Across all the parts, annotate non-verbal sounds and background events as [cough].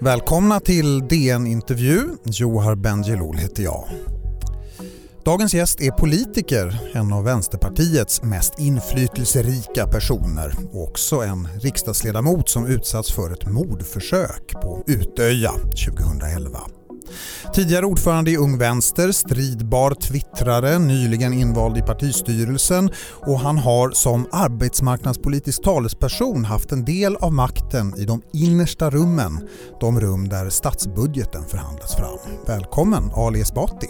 Välkomna till DN Intervju. Johar Bendjelloul heter jag. Dagens gäst är politiker, en av Vänsterpartiets mest inflytelserika personer och också en riksdagsledamot som utsatts för ett mordförsök på Utöja 2011. Tidigare ordförande i Ung Vänster, stridbar twittrare, nyligen invald i partistyrelsen och han har som arbetsmarknadspolitisk talesperson haft en del av makten i de innersta rummen, de rum där statsbudgeten förhandlas fram. Välkommen Ali Esbati.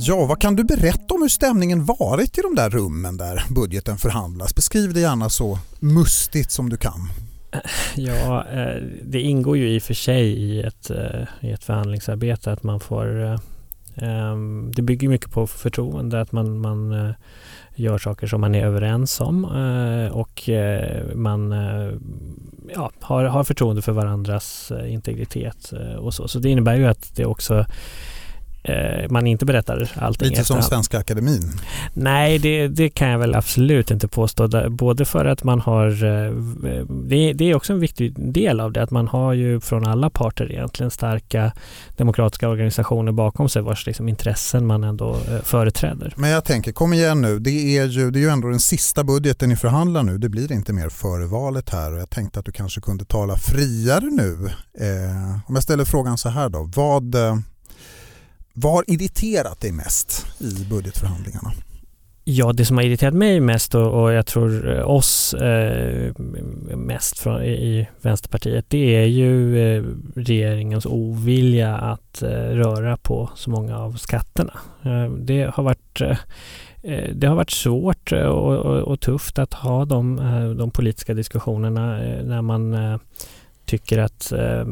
Ja, vad kan du berätta om hur stämningen varit i de där rummen där budgeten förhandlas? Beskriv det gärna så mustigt som du kan. [laughs] Ja, eh, det ingår ju i och för sig i ett, eh, i ett förhandlingsarbete att man får eh, ehm, det bygger mycket på förtroende, att man, man gör saker som man är överens om och man ja, har, har förtroende för varandras integritet och så. Så det innebär ju att det också man inte berättar allting. Lite som Svenska Akademin? Nej, det, det, kan jag väl absolut inte påstå. Både för att man har, eh, det, det, är också en viktig del av det, att man har ju från alla parter egentligen starka demokratiska organisationer bakom sig vars liksom, intressen man ändå eh, företräder. Men jag tänker, kom igen nu, det är, ju, det är ju ändå den sista budgeten ni förhandlar nu, det blir inte mer före valet här och jag tänkte att du kanske kunde tala friare nu. Eh, om jag ställer frågan så här då, vad vad har irriterat dig mest i budgetförhandlingarna? Ja, det som har irriterat mig mest och, och jag tror eh, oss eh, mest från, i Vänsterpartiet det är ju eh, regeringens ovilja att eh, röra på så många av skatterna. Eh, det har varit eh, eh det har varit svårt eh, och, och, och, tufft att ha de, de politiska diskussionerna när man tycker att eh,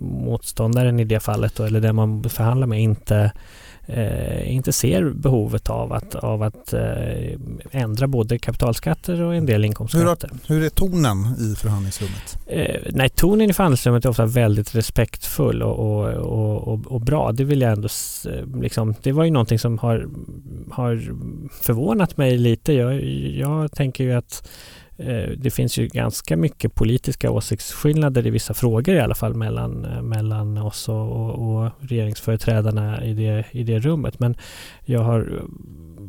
motståndaren i det fallet då, eller den man förhandlar med inte eh, inte ser behovet av att, av att eh, ändra både kapitalskatter och en del inkomstskatter. Hur, hur är tonen i förhandlingsrummet? Eh, nej, tonen i förhandlingsrummet är ofta väldigt respektfull och, och, och, och, bra. Det vill jag ändå liksom, det var ju någonting som har, har förvånat mig lite. Jag, jag tänker ju att Eh, det finns ju ganska mycket politiska åsiktsskillnader i vissa frågor i alla fall mellan, eh, mellan oss och, och, och regeringsföreträdarna i det, i det rummet. Men jag har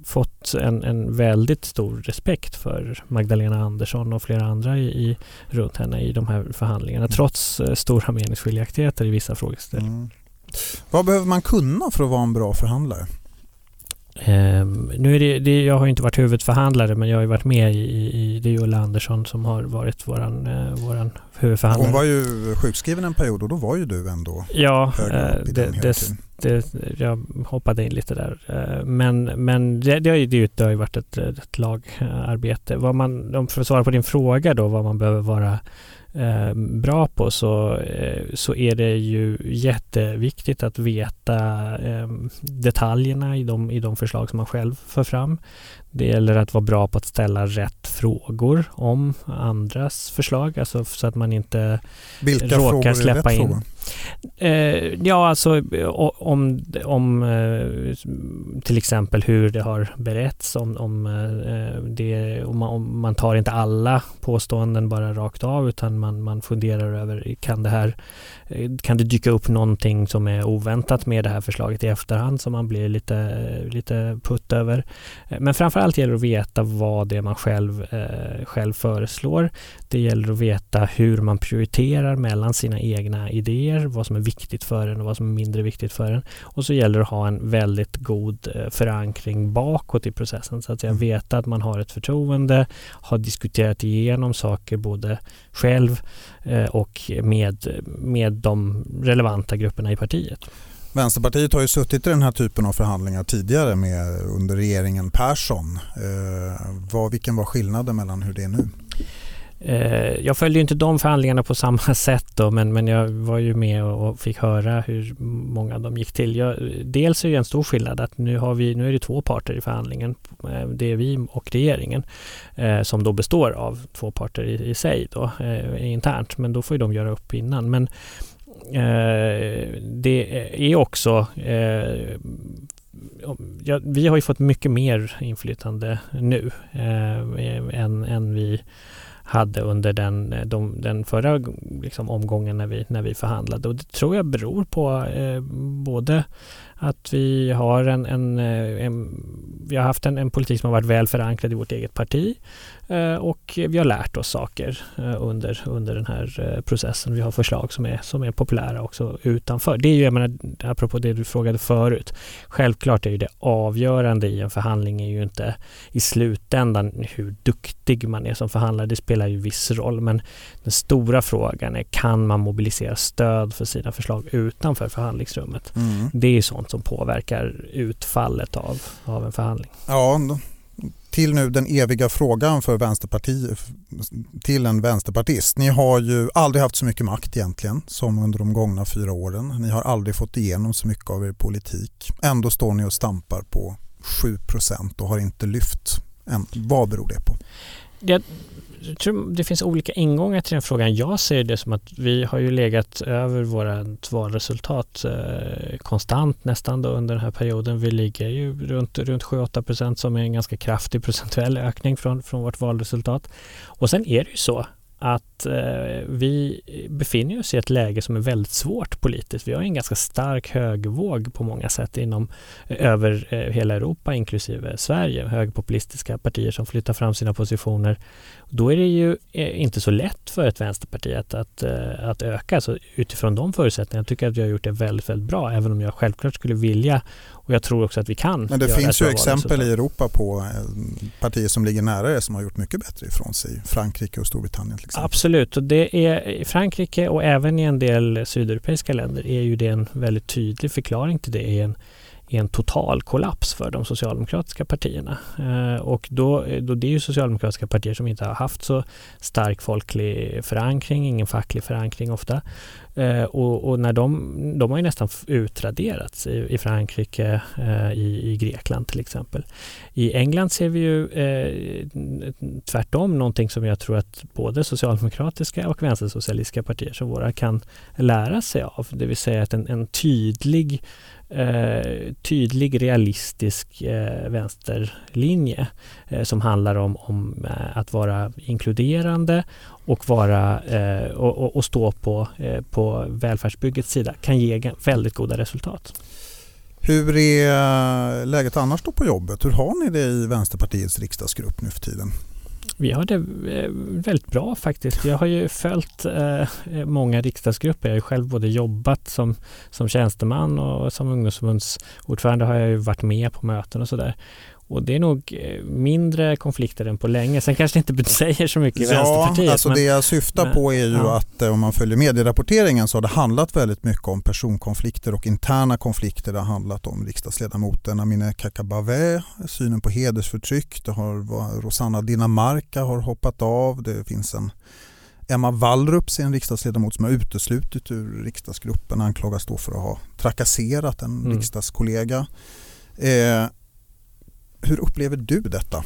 fått en, en väldigt stor respekt för Magdalena Andersson och flera andra i, i runt henne i de här förhandlingarna mm. trots eh, stora meningsskiljaktigheter i vissa frågeställningar. Mm. Vad behöver man kunna för att vara en bra förhandlare? Um, nu är det, det, jag har inte varit huvudförhandlare men jag har ju varit med i, i det är Ulla Andersson som har varit våran, uh, våran huvudförhandlare. Hon var ju sjukskriven en period och då var ju du ändå Ja, uh, det, det, det, jag hoppade in lite där. Uh, men, men det, det, har ju, det har ju varit ett, ett lagarbete. Vad man, om för att svara på din fråga då vad man behöver vara eh, Eh, bra på så, eh, så är det ju jätteviktigt att veta eh, detaljerna i de, i de förslag som man själv för fram. Det gäller att vara bra på att ställa rätt frågor om andras förslag, alltså så att man inte Vilka råkar släppa in. Frågor? Eh, ja, alltså om, om eh, till exempel hur det har berätts, om, om, eh, det, om, man, om man tar inte alla påståenden bara rakt av utan man, man funderar över kan det här kan det dyka upp någonting som är oväntat med det här förslaget i efterhand som man blir lite, lite putt över. Men framförallt gäller det att veta vad det är man själv, eh, själv föreslår. Det gäller att veta hur man prioriterar mellan sina egna idéer, vad som är viktigt för en och vad som är mindre viktigt för en. Och så gäller det att ha en väldigt god eh, förankring bakåt i processen så att jag mm. vet att man har ett förtroende, har diskuterat igenom saker både själv eh, och med, med de relevanta grupperna i partiet. Vänsterpartiet har ju suttit i den här typen av förhandlingar tidigare med under regeringen Persson. Eh, vad, vilken var skillnaden mellan hur det är nu? Eh, jag följde inte de förhandlingarna på samma [laughs] sätt då, men, men jag var ju med och, fick höra hur många de gick till. Jag, dels är det en stor skillnad att nu, har vi, nu är det två parter i förhandlingen. Eh, det är vi och regeringen eh, som då består av två parter i, i sig då, eh, internt, men då får ju de göra upp innan. Men Eh, det är också eh, ja, vi har ju fått mycket mer inflytande nu eh, än, än vi hade under den, de, den förra liksom, omgången när vi, när vi förhandlade. Och det tror jag beror på eh, både att vi har en, en, eh, en vi har haft en, en, politik som har varit väl förankrad i vårt eget parti eh, och vi har lärt oss saker eh, under, under den här processen. Vi har förslag som är, som är populära också utanför. Det är ju, jag menar, apropå det du frågade förut, självklart är ju det avgörande i en förhandling är ju inte i slutändan hur duktig man är som förhandlare. Det spelar ju viss roll, men den stora frågan är kan man mobilisera stöd för sina förslag utanför förhandlingsrummet? Mm. Det är sånt som påverkar utfallet av, av en förhandling. Ja, till nu den eviga frågan för Vänsterpartiet, till en vänsterpartist. Ni har ju aldrig haft så mycket makt egentligen som under de gångna fyra åren. Ni har aldrig fått igenom så mycket av er politik. Ändå står ni och stampar på 7% och har inte lyft än. Vad beror det på? Jag jag tror det finns olika ingångar till den frågan. Jag ser det som att vi har ju legat över våra valresultat eh, konstant nästan då under den här perioden. Vi ligger ju runt, runt 7-8 procent som är en ganska kraftig procentuell ökning från, från vårt valresultat. Och sen är det ju så att eh, vi befinner oss i ett läge som är väldigt svårt politiskt. Vi har en ganska stark högvåg på många sätt inom, eh, över eh, hela Europa inklusive Sverige. Högerpopulistiska partier som flyttar fram sina positioner. Då är det ju eh, inte så lätt för ett vänsterparti att, att, eh, att öka. Så utifrån de förutsättningarna tycker jag att vi har gjort det väldigt, väldigt bra. Även om jag självklart skulle vilja och jag tror också att vi kan. Men det finns ju exempel i Europa på eh, partier som ligger nära det som har gjort mycket bättre ifrån sig. Frankrike och Storbritannien till exempel. Absolut, och det är i Frankrike och även i en del sydeuropeiska länder är ju det en väldigt tydlig förklaring till det. Är en, är en total kollaps för de socialdemokratiska partierna. Eh, och då, eh, då det är ju socialdemokratiska partier som inte har haft så stark folklig förankring, ingen facklig förankring ofta. Eh, och, och, när de, de har ju nästan utraderats i, i Frankrike, eh, i, i, Grekland till exempel. I England ser vi ju eh, tvärtom någonting som jag tror att både socialdemokratiska och vänstersocialistiska partier som våra kan lära sig av. Det vill säga att en, en tydlig eh, tydlig realistisk eh, vänsterlinje eh, som handlar om, om eh, att vara inkluderande och, vara, eh, och, och, och, stå på, eh, på välfärdsbyggets sida kan ge väldigt goda resultat. Hur är eh, läget annars då på jobbet? Hur har ni det i Vänsterpartiets riksdagsgrupp nu för tiden? Vi har det eh, väldigt bra faktiskt. Jag har ju följt eh, många riksdagsgrupper. Jag har ju själv både jobbat som, som tjänsteman och som ungdomsförbundsordförande har jag ju varit med på möten och sådär. Och det är nog eh, mindre konflikter än på länge. Sen kanske det inte [laughs] säger så mycket i ja, Vänsterpartiet. Alltså men, det jag syftar men, på är ju ja. att eh, om man följer medierapporteringen så har det handlat väldigt mycket om personkonflikter och interna konflikter. Det har handlat om riksdagsledamoten Amineh Kakabaveh, synen på hedersförtryck. Det har Rosanna Dinamarca har hoppat av. Det finns en Emma Wallrup, en riksdagsledamot som har uteslutit ur riksdagsgruppen, anklagas då för att ha trakasserat en mm. riksdagskollega. Eh, hur upplever du detta?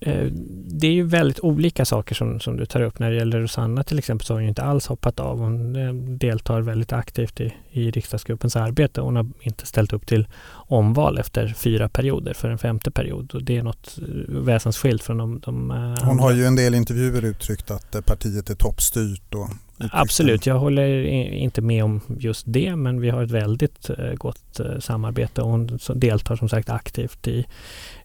Eh, det är ju väldigt olika saker som, som du tar upp. När det gäller Rosanna till exempel så har hon inte alls hoppat av. Hon eh, deltar väldigt aktivt i, i riksdagsgruppens arbete. Hon har inte ställt upp till omval efter fyra perioder för en femte period. Och det är något eh, väsensskilt från de, de Hon har ju en del intervjuer uttryckt att partiet är toppstyrt och Absolut, jag håller inte med om just det men vi har ett väldigt gott samarbete och hon deltar som sagt aktivt i,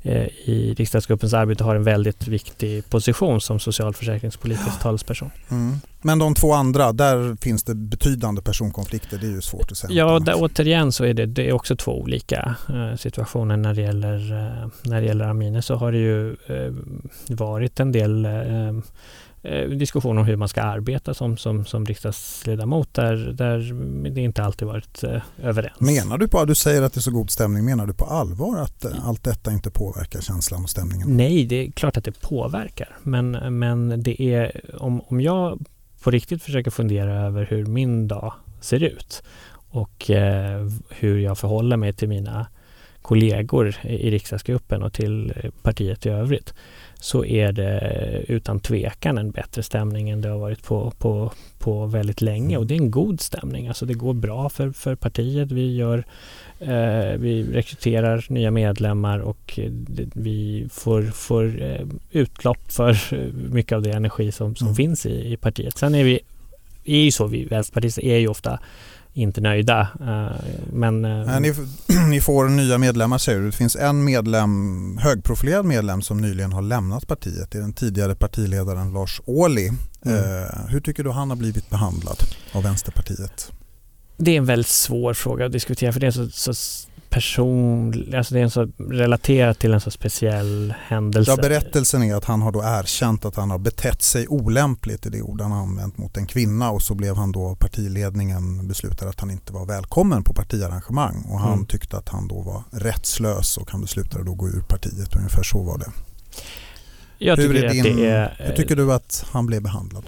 Eh, i riksdagsgruppens arbete har en väldigt viktig position som socialförsäkringspolitisk talesperson. Mm. Men de två andra, där finns det betydande personkonflikter. Det är ju svårt att säga. Ja, där, återigen så är det, det är också två olika eh, situationer. När det gäller, eh, när det gäller Amine så har det ju eh, varit en del eh, diskussion om hur man ska arbeta som, som, som riksdagsledamot där, där det inte alltid varit eh, överens. Menar du på, du säger att det är så god stämning, menar du på allvar att eh, allt detta inte påverkar känslan och stämningen? Nej, det är klart att det påverkar. Men, men det är, om, om jag på riktigt försöker fundera över hur min dag ser ut och eh, hur jag förhåller mig till mina kollegor i riksdagsgruppen och till partiet i övrigt så är det utan tvekan en bättre stämning än det har varit på, på, på väldigt länge och det är en god stämning. Alltså det går bra för, för partiet. Vi, gör, eh, vi rekryterar nya medlemmar och vi får, får eh, utlopp för mycket av det energi som, som mm. finns i, i partiet. Sen är vi, är ju så, vi vänsterpartister är ju ofta inte nöjda. Eh, men, eh, ni, [clears throat] ni, får nya medlemmar säger du. Det finns en medlem, högprofilerad medlem som nyligen har lämnat partiet. Det är den tidigare partiledaren Lars Ohly. Mm. Eh, hur tycker du han har blivit behandlad av Vänsterpartiet? Det är en väldigt svår fråga att diskutera för det är så, så person, alltså det är en så relaterat till en så speciell händelse. Ja, berättelsen är att han har då erkänt att han har betett sig olämpligt i det ord han använt mot en kvinna och så blev han då partiledningen beslutade att han inte var välkommen på partiarrangemang och han mm. tyckte att han då var rättslös och han beslutade då gå ur partiet. Ungefär så var det. Jag hur, är din, är, hur tycker du att han blev behandlad?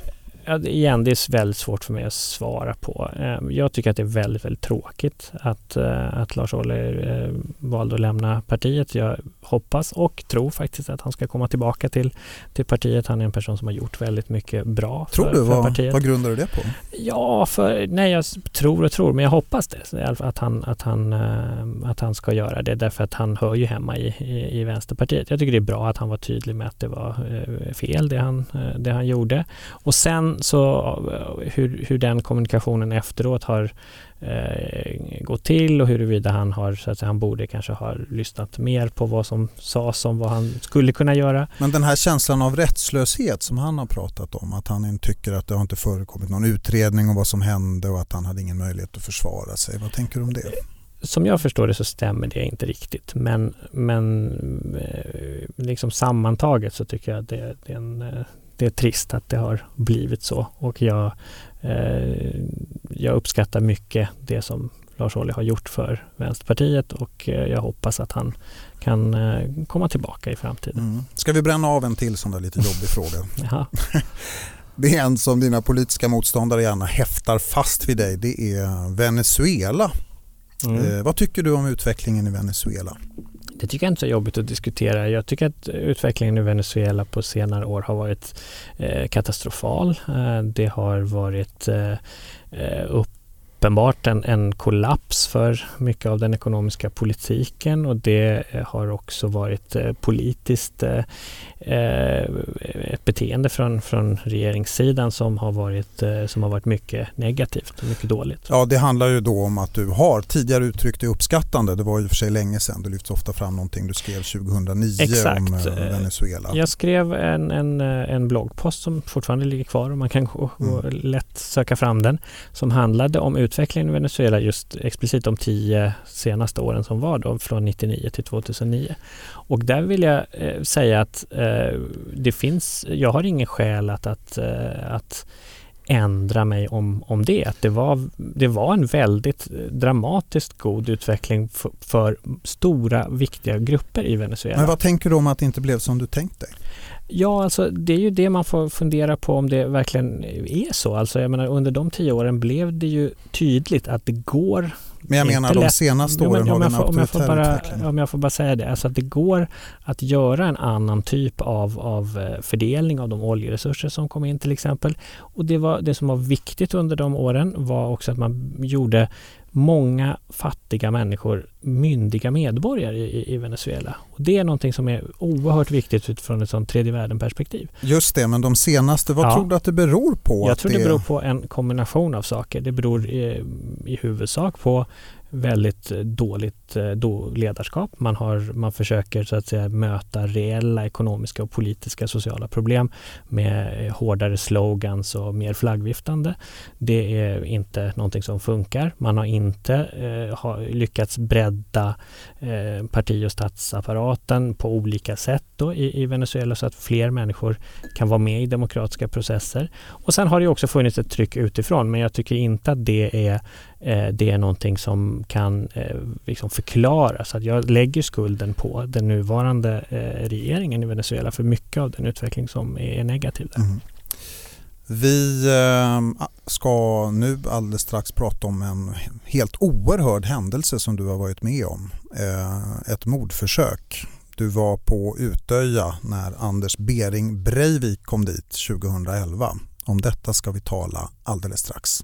Igen, det är väldigt svårt för mig att svara på. Ehm, jag tycker att det är väldigt, väldigt tråkigt att, eh, att Lars Ohly eh, valde att lämna partiet. Jag hoppas och tror faktiskt att han ska komma tillbaka till, till partiet. Han är en person som har gjort väldigt mycket bra tror för, du? För partiet. Vad grundar du det på? Ja, för, nej jag tror och tror, men jag hoppas det. Att han, att, han, eh, att han ska göra det därför att han hör ju hemma i, i, i Vänsterpartiet. Jag tycker det är bra att han var tydlig med att det var fel det han, det han gjorde. Och sen så hur, hur den kommunikationen efteråt har eh, gått till och huruvida han har, så att säga, han borde kanske ha lyssnat mer på vad som sades om vad han skulle kunna göra. Men den här känslan av rättslöshet som han har pratat om, att han tycker att det har inte förekommit någon utredning om vad som hände och att han hade ingen möjlighet att försvara sig. Vad tänker du om det? Som jag förstår det så stämmer det inte riktigt men, men eh, liksom sammantaget så tycker jag att det, det är en eh, det är trist att det har blivit så och jag, eh, jag uppskattar mycket det som Lars Ohly har gjort för Vänsterpartiet och eh, jag hoppas att han kan eh, komma tillbaka i framtiden. Mm. Ska vi bränna av en till sån där lite jobbig [laughs] fråga? [laughs] Det är en som dina politiska motståndare gärna häftar fast vid dig. Det är Venezuela. Mm. Eh, vad tycker du om utvecklingen i Venezuela? Det tycker jag inte är så jobbigt att diskutera. Jag tycker att utvecklingen i Venezuela på senare år har varit eh, katastrofal. Eh, det har varit eh, eh upp uppenbart en, en kollaps för mycket av den ekonomiska politiken och det har också varit eh, politiskt eh, eh, ett beteende från, från regeringssidan som har, varit, som har varit mycket negativt och mycket dåligt. Ja, det handlar ju då om att du har tidigare uttryckt dig uppskattande. Det var ju för sig länge sedan. Du lyfts ofta fram någonting du skrev 2009 Exakt. om Venezuela. Jag skrev en, en, en bloggpost som fortfarande ligger kvar och man kan gå, mm. lätt söka fram den som handlade om utvecklingen i Venezuela just explicit de tio senaste åren som var då från 99 till 2009. Och där vill jag eh, säga att eh, det finns, jag har ingen skäl att, att, eh, att ändra mig om, om det. Att det, var, det var en väldigt dramatiskt god utveckling för, för stora viktiga grupper i Venezuela. Men vad tänker du om att det inte blev som du tänkt dig? Ja, alltså det är ju det man får fundera på om det verkligen är så. Alltså jag menar under de tio åren blev det ju tydligt att det går men jag menar de senaste åren har vi en om jag, får bara, om jag får bara säga det, alltså att det går att göra en annan typ av, av eh, fördelning av de oljeresurser som kom in till exempel. Och det, var, det som var viktigt under de åren var också att man gjorde många fattiga människor myndiga medborgare i, i, Venezuela. Och det är någonting som är oerhört viktigt utifrån ett sånt tredje världen-perspektiv. Just det, men de senaste, vad ja. tror du att det beror på? Jag tror det beror på en kombination av saker. Det beror i, i huvudsak på väldigt dåligt Eh, då ledarskap. Man, har, man försöker så att säga möta reella ekonomiska och politiska sociala problem med hårdare slogans och mer flaggviftande. Det är inte någonting som funkar. Man har inte eh, har lyckats bredda eh, parti och statsapparaten på olika sätt då i, i Venezuela så att fler människor kan vara med i demokratiska processer. Och sen har det också funnits ett tryck utifrån men jag tycker inte att det är Eh, det är någonting som kan eh, liksom förklaras. Att jag lägger skulden på den nuvarande eh, regeringen i Venezuela för mycket av den utveckling som är negativ där. Mm. Vi eh, ska nu alldeles strax prata om en helt oerhörd händelse som du har varit med om. Eh, ett mordförsök. Du var på Utöja när Anders Bering Breivik kom dit 2011. Om detta ska vi tala alldeles strax.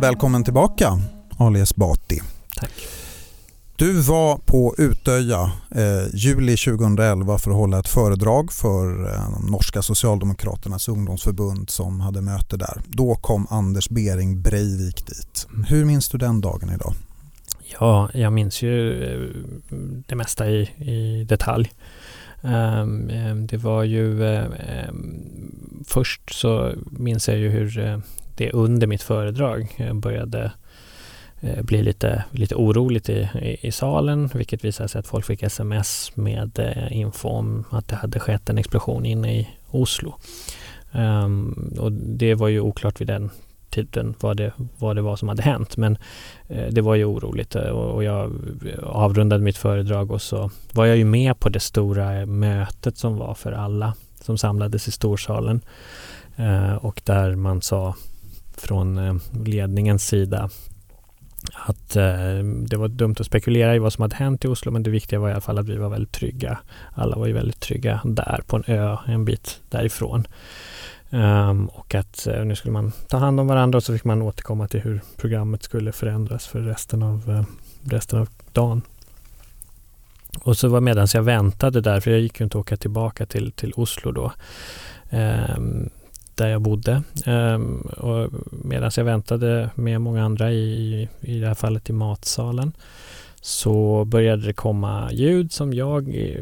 Välkommen tillbaka Ali Esbati. Tack. Du var på Utöja eh, juli 2011 för att hålla ett föredrag för eh, de norska socialdemokraternas ungdomsförbund som hade möte där. Då kom Anders Bering Breivik dit. Hur minns du den dagen idag? Ja, jag minns ju eh, det mesta i, i detalj. Um, um, det var ju um, först så minns jag ju hur uh, det under mitt föredrag började eh, bli lite, lite oroligt i, i, i, salen vilket visade sig att folk fick sms med eh, info om att det hade skett en explosion inne i Oslo. Ehm, och det var ju oklart vid den tiden vad det, vad det var som hade hänt. Men eh, det var ju oroligt eh, och, och jag avrundade mitt föredrag och så var jag ju med på det stora mötet som var för alla som samlades i storsalen. Eh, och där man sa från eh, ledningens sida att eh, det var dumt att spekulera i vad som hade hänt i Oslo men det viktiga var i alla fall att vi var väldigt trygga. Alla var ju väldigt trygga där på en ö en bit därifrån. Um, och att uh, nu skulle man ta hand om varandra och så fick man återkomma till hur programmet skulle förändras för resten av, uh, resten av dagen. Och så var medan jag väntade där, för jag gick ju inte att åka tillbaka till, till Oslo då, um, där jag bodde. Um, och medan jag väntade med många andra i, i det här fallet i matsalen så började det komma ljud som jag i,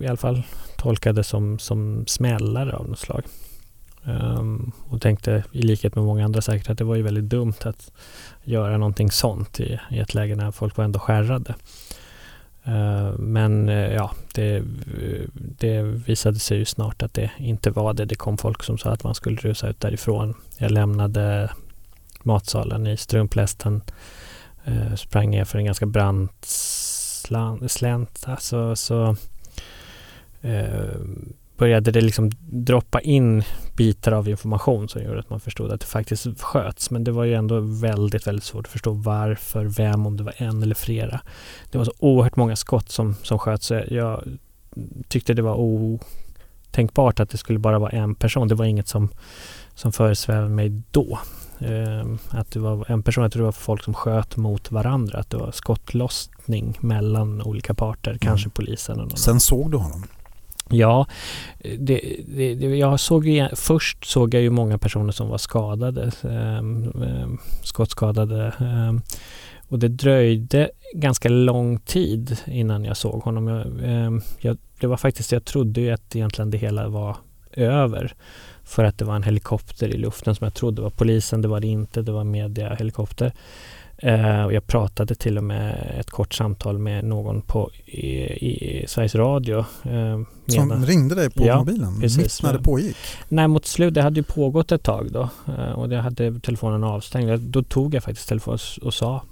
i alla fall tolkade som, som smällare av något slag. Um, och tänkte i likhet med många andra säkert att det var ju väldigt dumt att göra någonting sånt i, i ett läge när folk var ändå skärrade. Eh, men eh, ja, det, det, visade sig ju snart att det inte var det. Det kom folk som sa att man skulle rusa ut därifrån. Jag lämnade matsalen i strumplästen, eh, sprang ner för en ganska brant slänt. Alltså, så började det liksom droppa in bitar av information som gjorde att man förstod att det faktiskt sköts. Men det var ju ändå väldigt, väldigt svårt att förstå varför, vem, om det var en eller flera. Det var så oerhört många skott som, som sköts. Jag tyckte det var otänkbart att det skulle bara vara en person. Det var inget som, som föresvävade mig då. Um, att det var en person, jag tror det var folk som sköt mot varandra. Att det var skottlossning mellan olika parter, mm. kanske polisen. Och Sen såg du honom? Ja, det, det, det, jag såg ju, först såg jag ju många personer som var skadade, eh, skottskadade. Eh, och det dröjde ganska lång tid innan jag såg honom. Jag, eh, jag, det var faktiskt, jag trodde ju att egentligen det hela var över. För att det var en helikopter i luften som jag trodde var polisen. Det var det inte, det var media helikopter. Uh, och jag pratade till och med ett kort samtal med någon på i, i Sveriges Radio. Uh, Som ringde dig på ja, mobilen precis, mitt när det pågick? Nej, mot slutet. Det hade ju pågått ett tag då uh, och jag hade telefonen avstängd. Då tog jag faktiskt telefonen och sa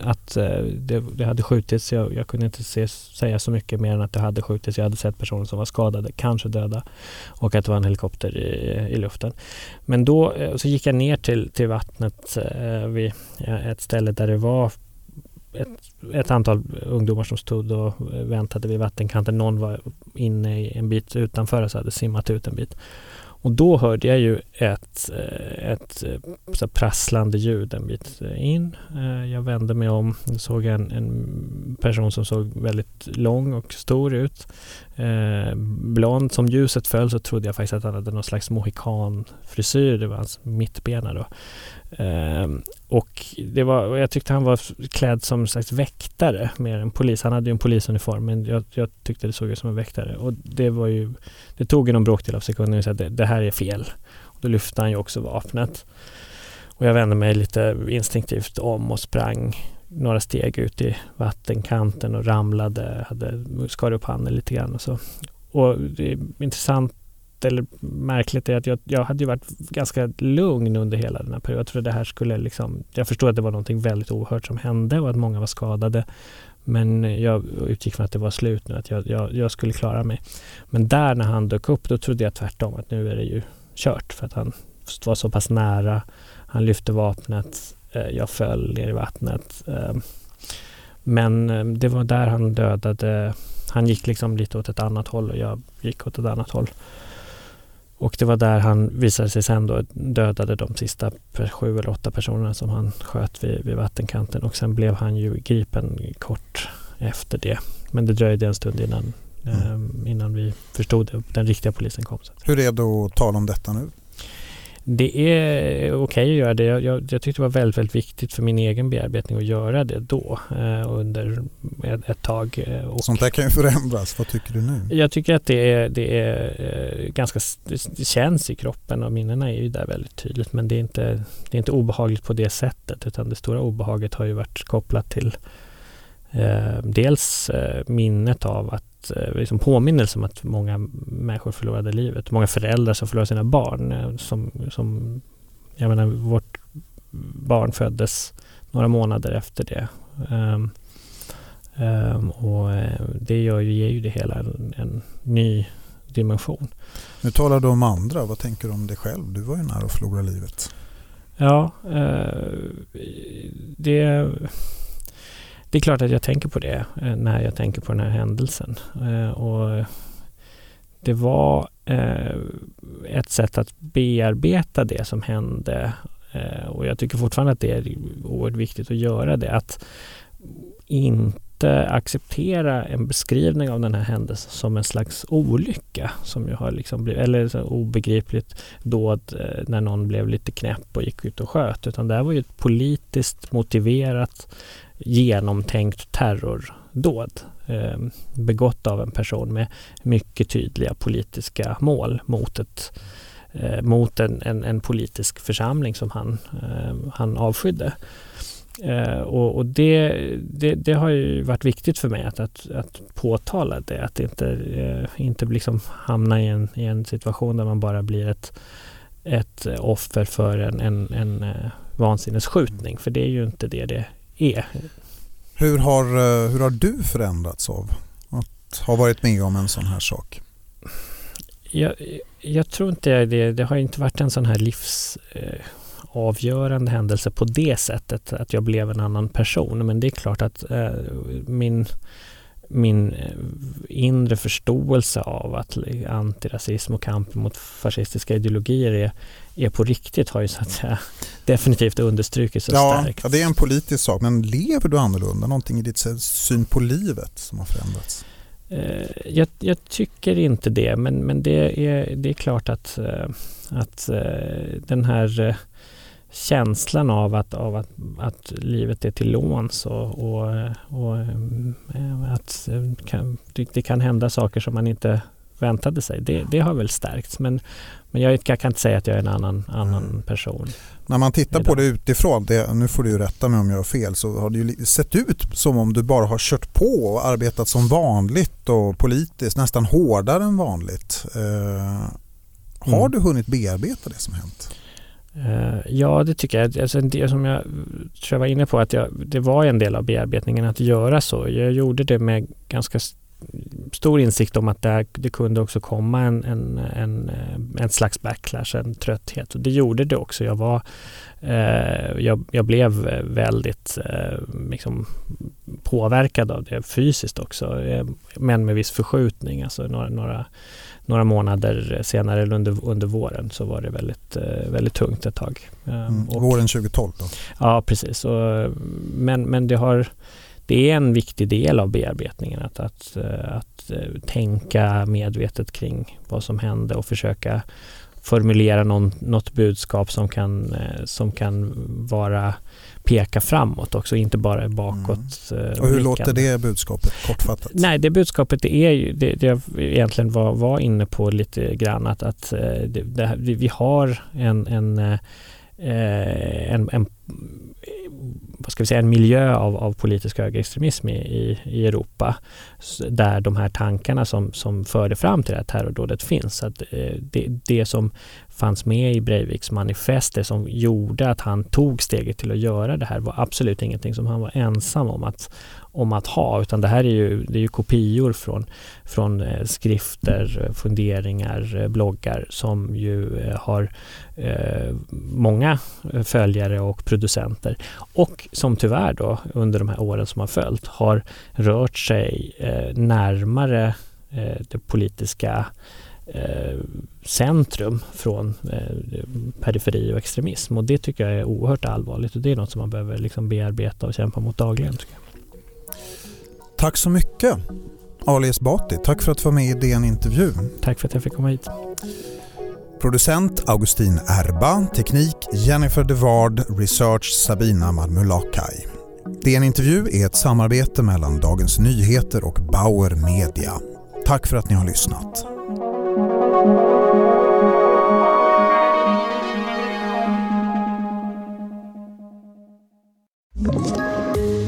att eh, det, det, hade skjutits. Jag, jag kunde inte se, säga så mycket mer än att det hade skjutits. Jag hade sett personer som var skadade, kanske döda och att det var en helikopter i, i luften. Men då eh, så gick jag ner till, till vattnet eh, vid eh, ett ställe där det var ett, ett, antal ungdomar som stod och väntade vid vattenkanten. Någon var inne en bit utanför och så hade simmat ut en bit. Och då hörde jag ju ett, eh, ett eh, så prasslande ljud en bit eh, in. Jag vände mig om och såg en, en person som såg väldigt lång och stor ut eh, blond. Som ljuset föll så trodde jag faktiskt att han hade någon slags mohikanfrisyr. Det var hans mittbena då. Eh, och det var, jag tyckte han var klädd som en slags väktare mer än polis. Han hade ju en polisuniform men jag, jag tyckte det såg ut som en väktare. Och det var ju, det tog någon bråkdel av sekunden att det, det här är fel. Och då lyfte han ju också vapnet. Och jag vände mig lite instinktivt om och sprang några steg ut i vattenkanten och ramlade, hade skar upp handen lite grann och så. Och det är intressant eller märkligt är att jag, jag hade ju varit ganska lugn under hela den här perioden. Jag trodde det här skulle liksom, jag förstod att det var någonting väldigt oerhört som hände och att många var skadade. Men jag utgick från att det var slut nu, att jag, jag, jag skulle klara mig. Men där när han dök upp, då trodde jag tvärtom att nu är det ju kört för att han var så pass nära. Han lyfte vapnet jag föll ner i vattnet. Eh, men eh, det var där han dödade. Han gick liksom lite åt ett annat håll och jag gick åt ett annat håll. Och det var där han visade sig sen då dödade de sista sju eller åtta personerna som han sköt vid, vid vattenkanten och sen blev han ju gripen kort efter det. Men det dröjde en stund innan, mm. eh, innan vi förstod det. Den riktiga polisen kom. Hur är det att tala om detta nu? Det är okej okay att göra det. Jag, jag, jag, tyckte det var väldigt, väldigt viktigt för min egen bearbetning att göra det då eh, under ett, ett tag. Eh, och Sånt där kan ju förändras. Vad tycker du nu? Jag tycker att det är, det är eh, ganska, det känns i kroppen och minnena är ju där väldigt tydligt. Men det är, inte, det är inte obehagligt på det sättet utan det stora obehaget har ju varit kopplat till eh, dels minnet av att eh, liksom påminnelse om att många människor förlorade livet. Många föräldrar som förlorade sina barn. Eh, som, som, jag menar, vårt barn föddes några månader efter det. Um, um, och eh, det gör ju, ger ju det hela en, en, ny dimension. Nu talar du om andra. Vad tänker du om dig själv? Du var ju nära att förlora livet. Ja, uh, det det är klart att jag tänker på det eh, när jag tänker på den här händelsen. Eh, och det var eh, ett sätt att bearbeta det som hände eh, och jag tycker fortfarande att det är oerhört viktigt att göra det. Att inte acceptera en beskrivning av den här händelsen som en slags olycka som ju har liksom blivit, eller så obegripligt dåd eh, när någon blev lite knäpp och gick ut och sköt utan det här var ju ett politiskt motiverat genomtänkt terrordåd eh, begått av en person med mycket tydliga politiska mål mot, ett, eh, mot en, en, en, politisk församling som han, eh, han avskydde. Eh, och, och det, det, det, har ju varit viktigt för mig att, att, att påtala det, att inte, eh, inte liksom hamna i en, i en situation där man bara blir ett, ett offer för en, en, en eh, vansinnesskjutning, för det är ju inte det det är. Hur har, eh, hur har du förändrats av att ha varit med om en sån här sak? Jag, jag tror inte det. Det har inte varit en sån här livsavgörande eh, händelse på det sättet att jag blev en annan person. Men det är klart att eh, min min eh, inre förståelse av att antirasism och kampen mot fascistiska ideologier är, är på riktigt har ju så att säga definitivt understrukits och ja, stärkts. Ja, det är en politisk sak, men lever du annorlunda? Någonting i ditt syn på livet som har förändrats? Eh, jag, jag, tycker inte det, men, men det, är, det är klart att, eh, att den här känslan av att, av att, att livet är till låns och, och, och eh, att det kan hända saker som man inte väntade sig. Det, det har väl stärkts men, men jag, jag, kan inte säga att jag är en annan, annan person. När man tittar på det utifrån, det, nu får du rätta mig om jag har fel, så har det ju sett ut som om du bara har kört på och arbetat som vanligt och politiskt nästan hårdare än vanligt. Eh, har mm. du hunnit bearbeta det som hänt? Eh, ja, det tycker jag. Alltså, det som jag tror jag var inne på, att jag, det var en del av bearbetningen att göra så. Jag gjorde det med ganska stor insikt om att det, det kunde också komma en, en, en, eh, en, slags backlash, en trötthet. Och det gjorde det också. Jag, var, eh, jag, jag, blev väldigt eh, liksom påverkad av det fysiskt också, eh, men med viss förskjutning. Alltså några, några några månader senare eller under, under våren så var det väldigt, eh, väldigt tungt ett tag. Ehm, mm, och, våren 2012 då? Ja, precis. Och, men, men det har det är en viktig del av bearbetningen att, att, att tänka medvetet kring vad som hände och försöka formulera någon, något budskap som kan, som kan vara peka framåt också, inte bara bakåt. Mm. Och hur låter det budskapet kortfattat? Nej, det budskapet är ju det, det jag egentligen var, var inne på lite grann att, att det, det, vi har en, en, Eh, en, en vad ska vi säga, en miljö av, av politisk högerextremism i, i, i Europa där de här tankarna som, som förde fram till det här terrordådet finns. Att, eh, det, det som fanns med i Breiviks manifest, det som gjorde att han tog steget till att göra det här var absolut ingenting som han var ensam om att, om att ha utan det här är ju, det är ju kopior från, från eh, skrifter, eh, funderingar, eh, bloggar som ju har eh, många följare och producenter och som tyvärr då under de här åren som har följt har rört sig eh, närmare eh, det politiska centrum från periferi och extremism och det tycker jag är oerhört allvarligt och det är något som man behöver liksom bearbeta och kämpa mot dagligen. Tycker jag. Tack så mycket Ali Esbati. Tack för att du var med i DN Intervju. Tack för att jag fick komma hit. Producent Augustin Erba, teknik Jennifer Devard, research Sabina Marmulakai. DN Intervju är ett samarbete mellan Dagens Nyheter och Bauer Media. Tack för att ni har lyssnat.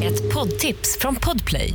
Ett poddtips från Podplay.